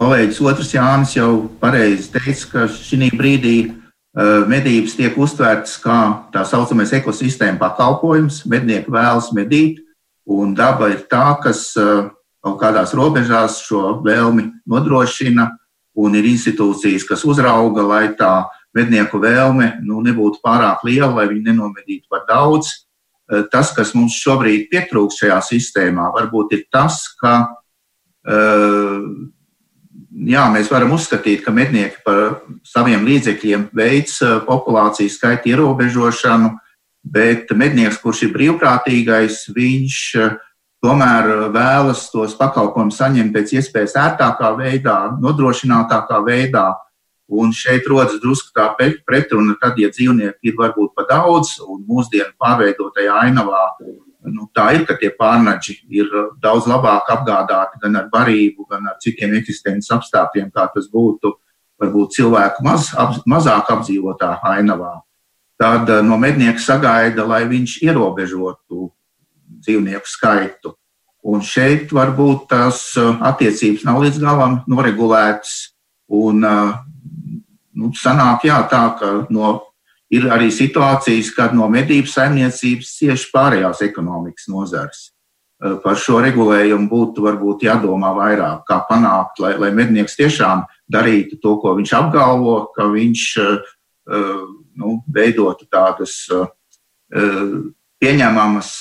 Speaker 4: kolēģis otrs Jānis jau pareizi teica, ka šī brīdī uh, medības tiek uztvērtas kā tā saucamais ekosistēma pakalpojums. Mednieki vēlas medīt, un daba ir tā, kas uh, kaut kādās robežās šo vēlmi nodrošina, un ir institūcijas, kas uzrauga, lai tā mednieku vēlme nu, nebūtu pārāk liela, lai viņi nenomedītu par daudz. Uh, tas, kas mums šobrīd pietrūkst šajā sistēmā, varbūt ir tas, ka jā, mēs varam uzskatīt, ka mednieki par saviem līdzekļiem veids populācijas skaita ierobežošanu, bet mednieks, kurš ir brīvprātīgais, viņš tomēr vēlas tos pakalpojumus saņemt pēc iespējas ērtākā veidā, nodrošinātākā veidā. Un šeit rodas drusku tā pretruna, tad, ja dzīvnieki ir varbūt pa daudz un mūsdienu pārveidotajā ainavā nu, tā ir, ka tie pārnaģi ir uh, daudz labāk apgādāti gan ar barību, gan ar citiem eksistences apstākļiem, kā tas būtu varbūt cilvēku maz, ap, mazāk apdzīvotā ainavā. Tad uh, no mednieka sagaida, lai viņš ierobežotu dzīvnieku skaitu. Un šeit varbūt tās uh, attiecības nav līdz galam noregulētas. Un, nu, sanāk, jā, tā, ka no Ir arī situācijas, kad no medību saimniecības cieši pārējās ekonomikas nozares. Par šo regulējumu būtu varbūt jādomā vairāk, kā panākt, lai, lai mednieks tiešām darītu to, ko viņš apgalvo, ka viņš nu, veidotu tādas pieņemamas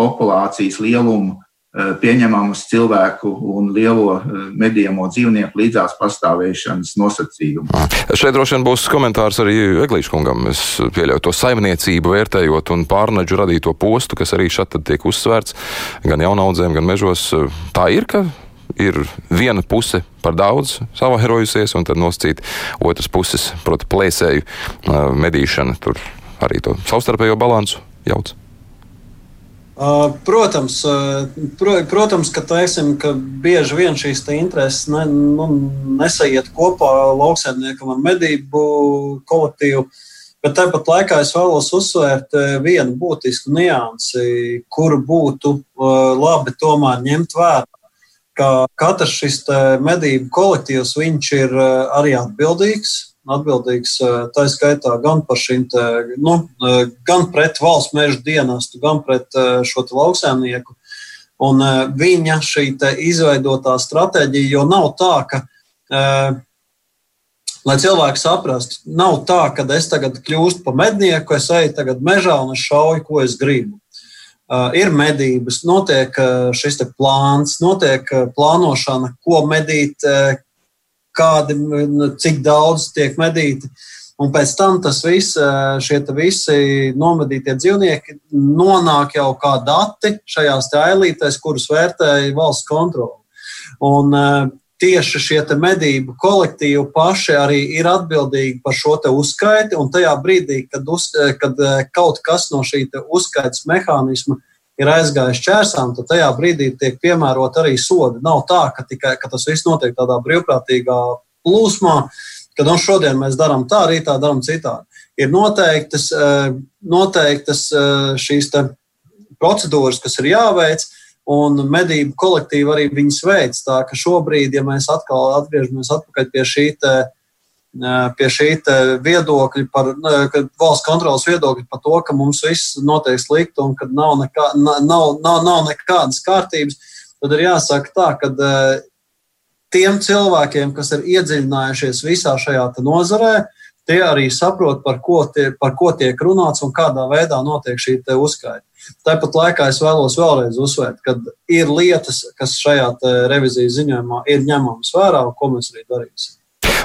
Speaker 4: populācijas lielumu pieņemamus cilvēku un lielo eh, medījamo dzīvnieku līdzās pastāvēšanas nosacījumu.
Speaker 2: Šeit droši vien būs komentārs arī Eglīškungam. Es pieļauju to saimniecību, vērtējot un pārnaģu radīto postu, kas arī šeit tiek uzsvērts gan jaunaudzēm, gan mežos. Tā ir, ka ir viena puse par daudz savaherojusies, un tad noscīt otras puses, proti, plēsēju eh, medīšana, tur arī to savstarpējo balansu jauc.
Speaker 5: Protams, protams ka, teiksim, ka bieži vien šīs intereses ne, nu, nesaiet kopā lauksaimniekam ar medību kolektīvu. Bet tāpat laikā es vēlos uzsvērt vienu būtisku niansi, kuru būtu labi tomēr ņemt vērā. Ka katrs šis medību kolektīvs ir arī atbildīgs atbildīgs tā skaitā gan par šīm, nu, gan pret valsts meža dienestu, gan pret šo lauksēmnieku. Un viņa šī izveidotā stratēģija, jo nav tā, ka, lai cilvēki saprastu, nav tā, ka es tagad kļūstu par mednieku, es eju tagad mežā un es šauju, ko es gribu. Ir medības, notiek šis plāns, notiek plānošana, ko medīt, kādi, cik daudz tiek medīti. Un pēc tam tas viss, šie visi nomedītie dzīvnieki nonāk jau kā dati šajās ailītēs, kurus vērtēja valsts kontrole. Un tieši šie medību kolektīvi paši arī ir atbildīgi par šo uzskaiti. Un tajā brīdī, kad, uz, kad kaut kas no šī uzskaites mehānisma ir aizgājis čērsām, tad tajā brīdī tiek piemērot arī sodi. Nav tā, ka, tikai, ka tas viss notiek tādā brīvprātīgā plūsmā, ka nu, šodien mēs darām tā, rītā darām citādi. Ir noteiktas, eh, noteiktas eh, šīs procedūras, kas ir jāveic. Un medību kolektīvi arī viņas veids. Tā ka šobrīd, ja mēs atkal atgriežamies pie šī uh, pie šī viedokļa, par valsts kontrolas viedokļa par to, ka mums viss notiek slikti un ka nav, nekā, nav, nav, nav nekādas kārtības, tad ir jāsaka tā, ka tiem cilvēkiem, kas ir iedziļinājušies visā šajā nozarē, tie arī saprot, par ko, tie, par ko tiek runāts un kādā veidā notiek šī uzskaita. Tāpat laikā es vēlos vēlreiz uzsvērt, ka ir lietas, kas šajā revizijas ziņojumā ir ņemamas vērā un ko mēs arī darīsim.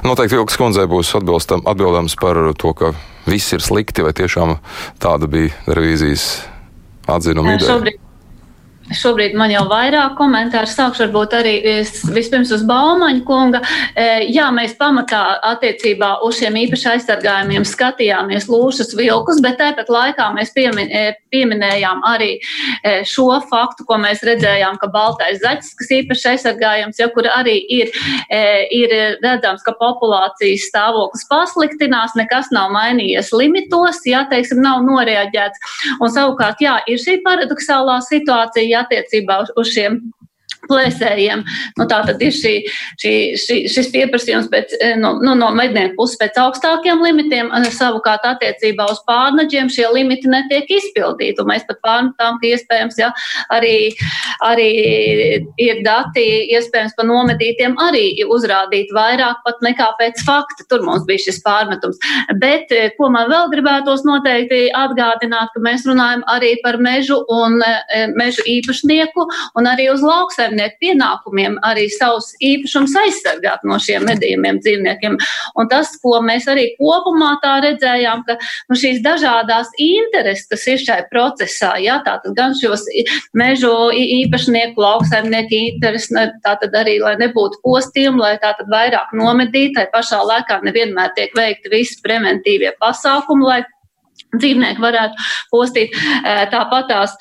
Speaker 2: Noteikti Vilks kundzei būs atbilstam, atbildams par to, ka viss ir slikti, vai tiešām tāda bija revīzijas atzinuma ideja.
Speaker 3: Šobrīd, Šobrīd man jau vairāk komentāru sākšu varbūt arī vispirms uz Baumaņa kunga. E, jā, mēs pamatā attiecībā uz šiem īpaši aizsargājumiem skatījāmies lūšas vilkus, bet tāpat laikā mēs piemin, e, pieminējām arī e, šo faktu, ko mēs redzējām, ka baltais zaķis, kas īpaši aizsargājams, ja kur arī ir, ir redzams, ka populācijas stāvoklis pasliktinās, nekas nav mainījies limitos, jā, teiksim, nav noreaģēts. Un savukārt, jā, ir šī paradoxālā situācija, attiecībā uz, uz šiem plēsējiem. Nu, tā tad ir šī, šī, šī, šis pieprasījums pēc, eh, no, nu, no mednieku puses pēc augstākiem limitiem, eh, savukārt attiecībā uz pārnaģiem šie limiti netiek izpildīti. Un mēs pat pārmetām, ka iespējams, ja arī, arī ir dati iespējams pa nomedītiem arī uzrādīt vairāk pat nekā pēc fakta. Tur mums bija šis pārmetums. Bet, eh, ko man vēl gribētos noteikti atgādināt, ka mēs runājam arī par mežu un mežu īpašnieku un arī uz lauksēm lauksaimnieku pienākumiem arī savus īpašumus aizsargāt no šiem medījumiem dzīvniekiem. Un tas, ko mēs arī kopumā tā redzējām, ka nu, šīs dažādās intereses, kas ir šajā procesā, jā, tātad gan šos mežu īpašnieku, lauksaimnieku intereses, tātad arī, lai nebūtu postījumi, lai tātad vairāk nomedītai pašā laikā nevienmēr tiek veikti visi preventīvie pasākumi, lai dzīvnieki varētu postīt. Tāpat tās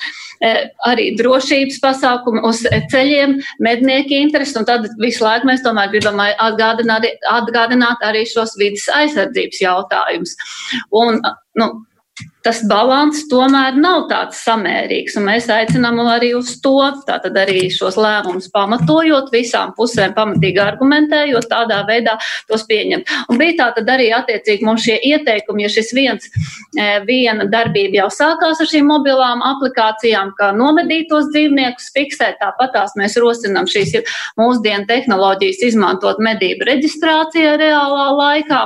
Speaker 3: arī drošības pasākumi uz ceļiem, mednieki interesi, un tad visu laiku mēs tomēr gribam atgādināt, atgādināt arī šos vidas aizsardzības jautājumus. Un, nu, tas balans tomēr nav tāds samērīgs, un mēs aicinām arī uz to, tātad arī šos lēmumus pamatojot, visām pusēm pamatīgi argumentējot, tādā veidā tos pieņemt. Un bija tā tad arī attiecīgi mums šie ieteikumi, ja šis viens, e, viena darbība jau sākās ar šīm mobilām aplikācijām, kā nomedītos dzīvniekus fiksēt, tāpat tās mēs rosinam šīs mūsdienu tehnoloģijas izmantot medību reģistrācijā reālā laikā.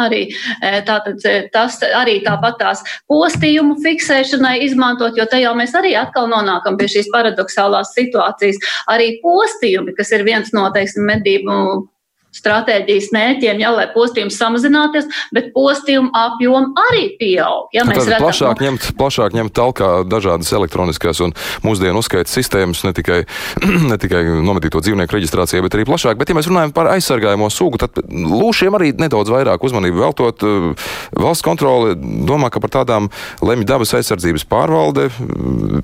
Speaker 3: Arī, e, tātad, e, tas arī tāpat tās postījumu fiksēšanai izmantot, jo te jau mēs arī atkal nonākam pie šīs paradoxālās situācijas. Arī postījumi, kas ir viens no, teiksim, medību stratēģijas mērķiem, ja, lai postījums samazināties, bet postījumu apjomu arī pieaug. Ja,
Speaker 2: mēs redzam, plašāk, ņemt, plašāk ņemt talkā dažādas elektroniskās un mūsdienu uzskaitas sistēmas, ne tikai, *clears throat* ne tikai nometīto dzīvnieku reģistrācijai, bet arī plašāk. Bet, ja mēs runājam par aizsargājamo sugu, tad lūšiem arī nedaudz vairāk uzmanību veltot. Eh, valsts kontrole domā, ka par tādām lemj dabas aizsardzības pārvalde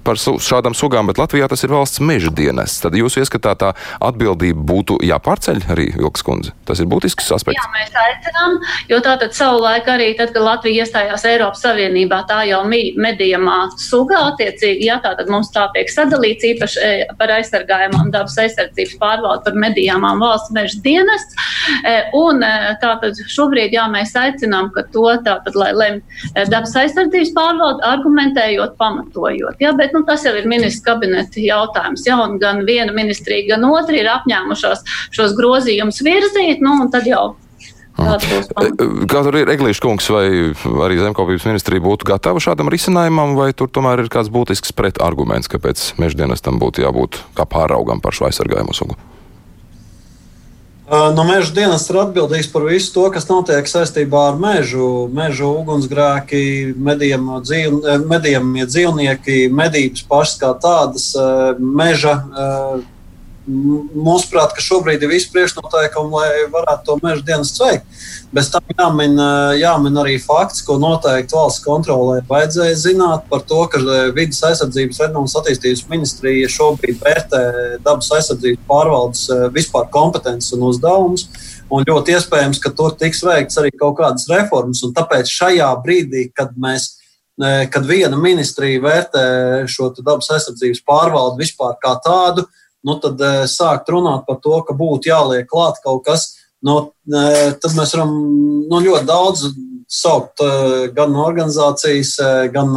Speaker 2: par šādām sugām, bet Latvijā tas ir valsts meža dienests. Tad jūs ieskatā tā atbildība būtu jāpārceļ arī Vilks kundze. Tas ir būtisks aspekts.
Speaker 3: Jā, mēs aicinām, jo tātad savulaik arī tad, kad Latvija iestājās Eiropas Savienībā, tā jau medījumā sugā attiecīgi, jā, tātad mums tā tiek sadalīts īpaši e, par aizsargājumām dabas aizsardzības pārvaldu par medījumām valsts meža dienests. E, un e, tātad šobrīd, jā, mēs aicinām, ka to tātad, lai lem dabas aizsardzības pārvaldu argumentējot, pamatojot. Jā, bet nu, tas jau ir ministra kabineta jautājums. Jā, un gan viena ministrija, gan otra ir apņēmušās šos grozījumus virzīt virzīt, nu, un tad jau.
Speaker 2: Kā tur ir Eglīša kungs vai arī Zemkopības ministrija būtu gatava šādam risinājumam, vai tur tomēr ir kāds būtisks pretarguments, kāpēc meždienestam būtu jābūt kā pāraugam par šo aizsargājumu sugu?
Speaker 5: No meža dienas ir atbildīgs par visu to, kas notiek saistībā ar mežu. Meža ugunsgrēki, medījumie dzīv, dzīvnieki, medības pašas kā tādas, meža Mūsuprāt, ka šobrīd ir visi priekšnoteikumi, lai varētu to meža dienas veikt. Bez tam jāmin, jāmin arī fakts, ko noteikti valsts kontrolē vajadzēja zināt par to, ka vidas aizsardzības reģionas attīstības ministrija šobrīd vērtē dabas aizsardzības pārvaldes vispār kompetences un uzdevumus. Un ļoti iespējams, ka tur tiks veikts arī kaut kādas reformas. Tāpēc šajā brīdī, kad mēs kad viena ministrija vērtē šo dabas aizsardzības pārvaldi vispār kā tādu, nu, tad eh, sākt runāt par to, ka būtu jāliek klāt kaut kas, nu, eh, tad mēs varam nu, ļoti daudz saukt eh, gan organizācijas, gan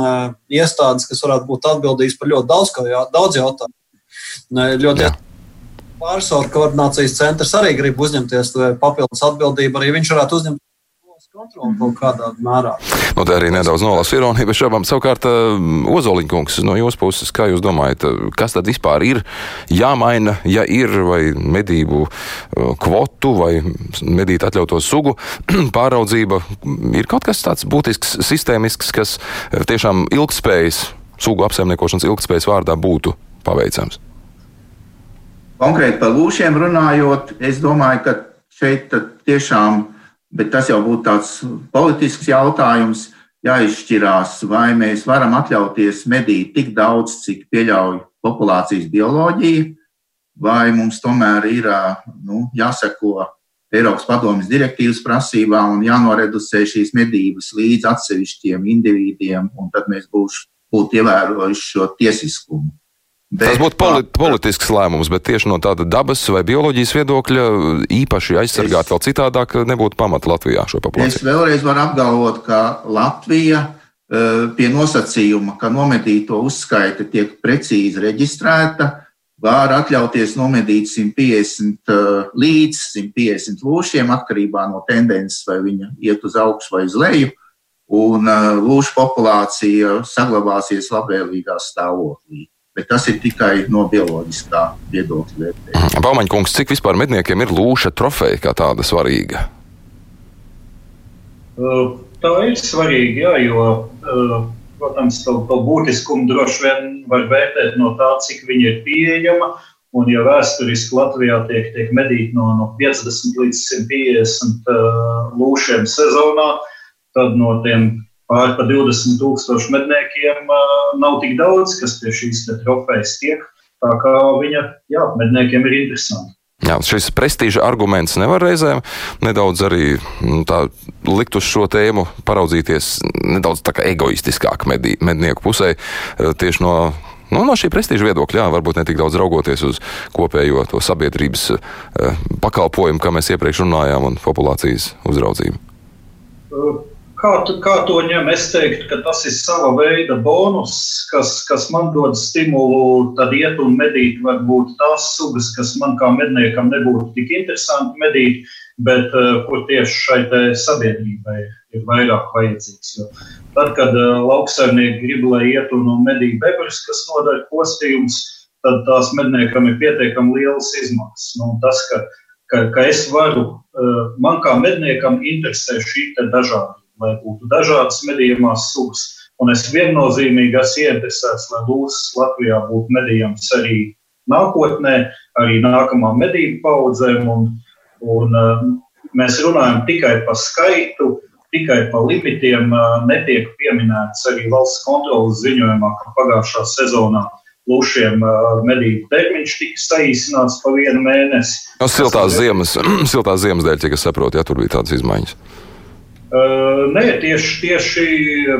Speaker 5: iestādes, kas varētu būt atbildīgas par ļoti daudz, jā, daudz jautājumu. Ļoti pārsvaru koordinācijas centrs arī grib uzņemties papildus atbildību. Arī viņš varētu uzņemt kontroli kaut kādā mērā.
Speaker 2: Nu, tā arī nedaudz nolasu ironiju, bet šobrīd savukārt uh, Ozoliņkungs no jūsu puses, kā jūs domājat, uh, kas tad vispār ir jāmaina, ja ir vai medību uh, kvotu vai medīt atļauto sugu *clears throat* pāraudzība, ir kaut kas tāds būtisks, sistēmisks, kas tiešām ilgspējas, sugu apsaimniekošanas ilgspējas vārdā būtu paveicams?
Speaker 4: Konkrēti par lūšiem runājot, es domāju, ka šeit tiešām, bet tas jau būtu tāds politisks jautājums, jāizšķirās, vai mēs varam atļauties medīt tik daudz, cik pieļauj populācijas bioloģija, vai mums tomēr ir nu, jāseko Eiropas padomjas direktīvas prasībām un jānoreducē šīs medības līdz atsevišķiem individiem, un tad mēs būs, būtu ievērojuši šo tiesiskumu.
Speaker 2: Bet, Tas būtu polit, politisks lēmums, bet tieši no tāda dabas vai bioloģijas viedokļa īpaši aizsargāt es, vēl citādāk nebūtu pamata Latvijā šo populāciju.
Speaker 4: Es vēlreiz varu apgalvot, ka Latvija pie nosacījuma, ka nomedīto uzskaita tiek precīzi reģistrēta, var atļauties nomedīt 150 līdz 150 lūšiem atkarībā no tendences, vai viņa iet uz augšu vai uz leju, un lūšu populācija saglabāsies labvēlīgā stāvoklī bet tas ir tikai no bioloģiskā viedokļa vērtējuma.
Speaker 2: Baumaņkungs, cik vispār medniekiem ir lūša trofeja kā tāda svarīga?
Speaker 6: Tā ir svarīga, jā, jo, protams, to, to būtiskumu droši vien var vērtēt no tā, cik viņa ir pieejama. Un, ja vēsturiski Latvijā tiek, tiek medīti no, no 50 līdz 150 uh, lūšiem sezonā, tad no tiem pāri pa 20 tūkstošu medniekiem nav tik daudz, kas pie šīs trofejas tiek. Tā kā viņa, jā, medniekiem ir interesanti.
Speaker 2: Jā, šis prestiža arguments nevar reizēm nedaudz arī nu, tā, likt uz šo tēmu, paraudzīties nedaudz egoistiskāk medī, mednieku pusē tieši no. Nu, no šī prestiža viedokļa, jā, varbūt ne tik daudz raugoties uz kopējo to sabiedrības pakalpojumu, kā mēs iepriekš runājām, un populācijas uzraudzību.
Speaker 6: Kā, tu, kā to ņem? Es teiktu, ka tas ir sava veida bonus, kas, kas man dod stimulu, tad iet un medīt varbūt tās sugas, kas man kā medniekam nebūtu tik interesanti medīt, bet uh, kur tieši šai sabiedrībai ir vairāk vajadzīgs. Jo tad, kad uh, lauksaimnieki grib, lai iet un medī bebrus, kas nodara postījumus, tad tās medniekam ir pietiekami lielas izmaksas. Nu, tas, ka, ka, ka es varu, uh, man kā medniekam interesē šī dažādība lai būtu dažādas medījumās sugas. Un es viennozīmīgi esmu ieinteresēts, lai lūsas Latvijā būtu medījams arī nākotnē, arī nākamām medību paudzēm. Un, un, uh, mēs runājam tikai par skaitu, tikai par limitiem. Uh, netiek pieminēts arī valsts kontrolas ziņojumā, ka pagājušā sezonā Lūšiem uh, medību termiņš tika saīsināts pa vienu mēnesi.
Speaker 2: No siltās ziemas, *clears throat* siltās ziemas dēļ, cik es saprotu, ja tur bija tādas izmaiņas.
Speaker 6: Nē, tieši, tieši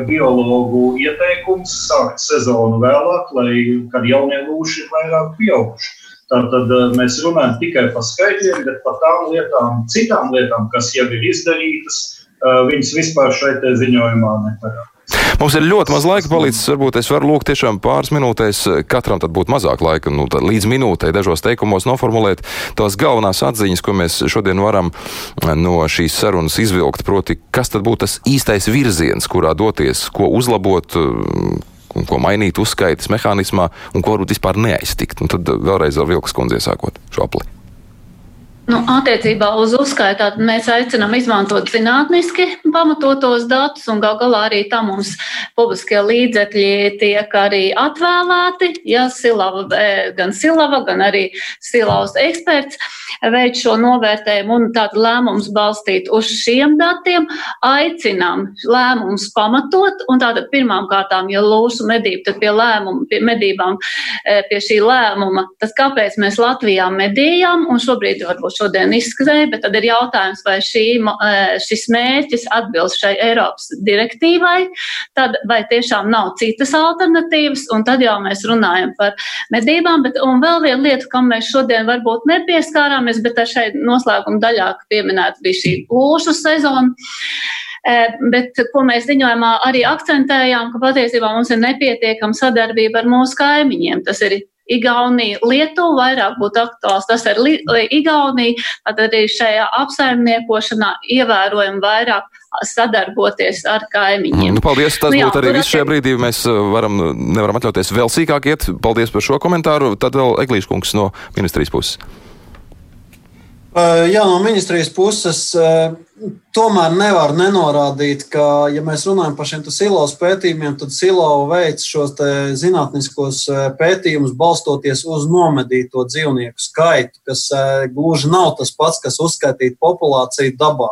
Speaker 6: biologu ieteikums sākt sezonu vēlāk, lai kad jaunie lūši ir vairāk pieauguši. Tātad mēs runājam tikai par skaitļiem, bet par tām lietām, citām lietām, kas jau ir izdarītas, viņas vispār šeit ziņojumā neparādās.
Speaker 2: Mums ir ļoti maz laika palicis. Varbūt es varu lūgt tiešām pāris minūtēs, katram tad būtu mazāk laika, nu, līdz minūtei dažos teikumos noformulēt tās galvenās atziņas, ko mēs šodien varam no šīs sarunas izvilkt. Proti, kas tad būtu tas īstais virziens, kurā doties, ko uzlabot, un ko mainīt uzskaitas mehānismā, un ko varbūt vispār neaiztikt. Un tad vēlreiz ar Vilkas kundzi iesākot šo apli.
Speaker 3: Nu, attiecībā uz uzskaitāt, mēs aicinām izmantot zinātniski pamatotos datus, un gal galā arī tam mums publiskie līdzekļi tiek arī atvēlēti. Ja Silava, e, gan Silava, gan arī Silavas eksperts veic šo novērtējumu un tādu lēmumus balstīt uz šiem datiem, aicinām lēmumus pamatot, un tātad pirmām kārtām, ja lūsu medību, tad pie lēmumu, pie medībām, e, pie šī lēmuma, tad kāpēc mēs Latvijā medījām, un šobrīd varbūt šodien izskanēja, bet tad ir jautājums, vai šī, e, šis mērķis atbilst šai Eiropas direktīvai, tad vai tiešām nav citas alternatīvas, un tad jau mēs runājam par medībām. Bet, un vēl viena lieta, kam mēs šodien varbūt nepieskārāmies, bet ar šeit noslēguma daļā pieminēta bija šī lūšu sezona. E, bet, ko mēs ziņojumā arī akcentējām, ka patiesībā mums ir nepietiekama sadarbība ar mūsu kaimiņiem. Tas ir Igaunija, Lietuva vairāk būtu aktuāls. Tas ir Igaunija, tad arī šajā apsaimniekošanā ievērojami vairāk sadarboties ar kaimiņiem.
Speaker 2: Nu, paldies, tas nu, jā, būtu arī viss šajā brīdī. Mēs uh, varam, nevaram atļauties vēl sīkāk iet. Paldies par šo komentāru. Tad vēl Eglīškungs no ministrijas puses.
Speaker 5: Uh, jā, no ministrijas puses uh, tomēr nevar nenorādīt, ka, ja mēs runājam par šiem silovas pētījumiem, tad silova veids šos zinātniskos pētījumus balstoties uz nomedīto dzīvnieku skaitu, kas gluži nav tas pats, kas uzskaitīt populāciju dabā.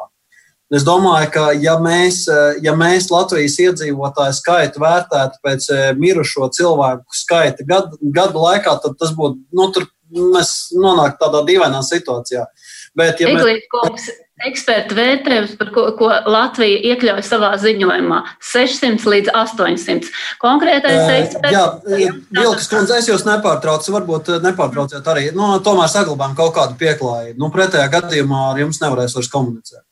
Speaker 5: Es domāju, ka ja mēs, ja mēs Latvijas iedzīvotāju skaitu vērtētu pēc mirušo cilvēku skaita gadu, gadu laikā, tad tas būtu, nu, tur mēs nonāktu tādā dīvainā situācijā.
Speaker 3: Bet, ja mēs... kungs, eksperta vērtējums, par ko, ko Latvija iekļauj savā ziņojumā - 600 līdz 800. Konkrētais uh, eksperts.
Speaker 5: Jā, Vilkas kundze, es jūs nepārtraucu, varbūt nepārtrauciet arī. Nu, tomēr saglabājam kaut kādu pieklājību. Nu, pretējā gadījumā ar jums nevarēs vairs komunicēt.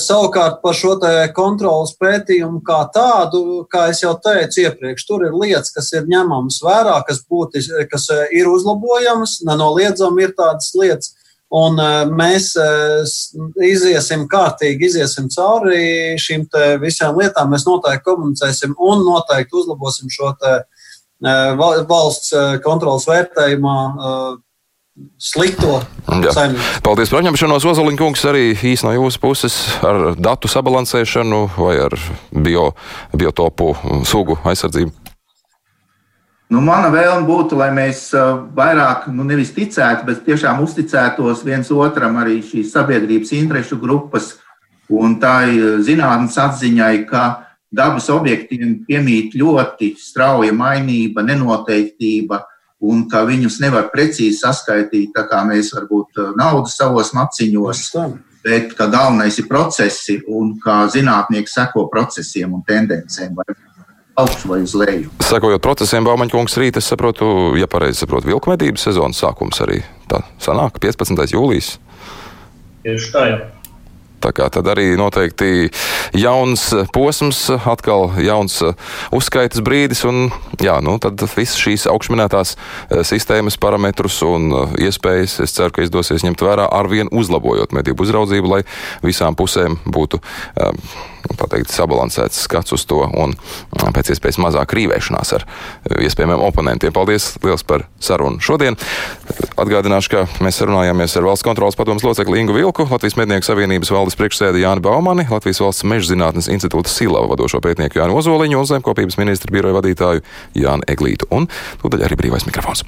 Speaker 5: Savukārt par šo kontrolas pētījumu kā tādu, kā jau teicu iepriekš, tur ir lietas, kas ir ņemamas vērā, kas, būtis, kas ir uzlabojamas, nenoliedzami ir tādas lietas. Un mēs iziesim kārtīgi, iziesim cauri šīm visām lietām. Mēs noteikti komunicēsim un noteikti uzlabosim šo valsts kontrolas vērtējumā slikto saimnieku.
Speaker 2: Paldies par apņemšanos, Ozoliņkungs, arī īsi no jūsu puses ar datu sabalansēšanu vai ar bio, biotopu sugu aizsardzību.
Speaker 4: Nu, mana vēlme būtu, lai mēs vairāk, nu, nevis ticētu, bet tiešām uzticētos viens otram arī šīs sabiedrības interešu grupas un tā zinātnes atziņai, ka dabas objektiem piemīt ļoti strauja mainība, nenoteiktība un ka viņus nevar precīzi saskaitīt, tā kā mēs varbūt naudu savos maciņos, bet ka galvenais ir procesi un kā zinātnieki seko procesiem un tendencēm. Vai augšu vai uz leju.
Speaker 2: Sekojot procesiem, Baumaņkungs rīt, es saprotu, ja pareizi saprotu, vilku medību sezonas sākums arī tā sanāk 15. jūlijas.
Speaker 6: Tieši tā jau.
Speaker 2: Tā kā tad arī noteikti jauns posms, atkal jauns uzskaitas brīdis, un jā, nu, tad visas šīs augšminētās eh, sistēmas parametrus un eh, iespējas, es ceru, ka izdosies ņemt vērā arvien uzlabojot medību uzraudzību, lai visām pusēm būtu um, teikt, sabalansēts skats uz to un pēc iespējas mazāk krīvēšanās ar iespējamiem oponentiem. Paldies liels par sarunu šodien. Atgādināšu, ka mēs sarunājāmies ar valsts kontrolas padomus locekli Ingu Vilku, Latvijas mednieku savienības valdes priekšsēdi Jāni Baumani, Latvijas valsts meža zinātnes institūta Silava vadošo pētnieku Jāni Ozoliņu un zemkopības ministra biroja vadītāju Jāni Eglītu. Un tūdaļ arī brīvais mikrofons.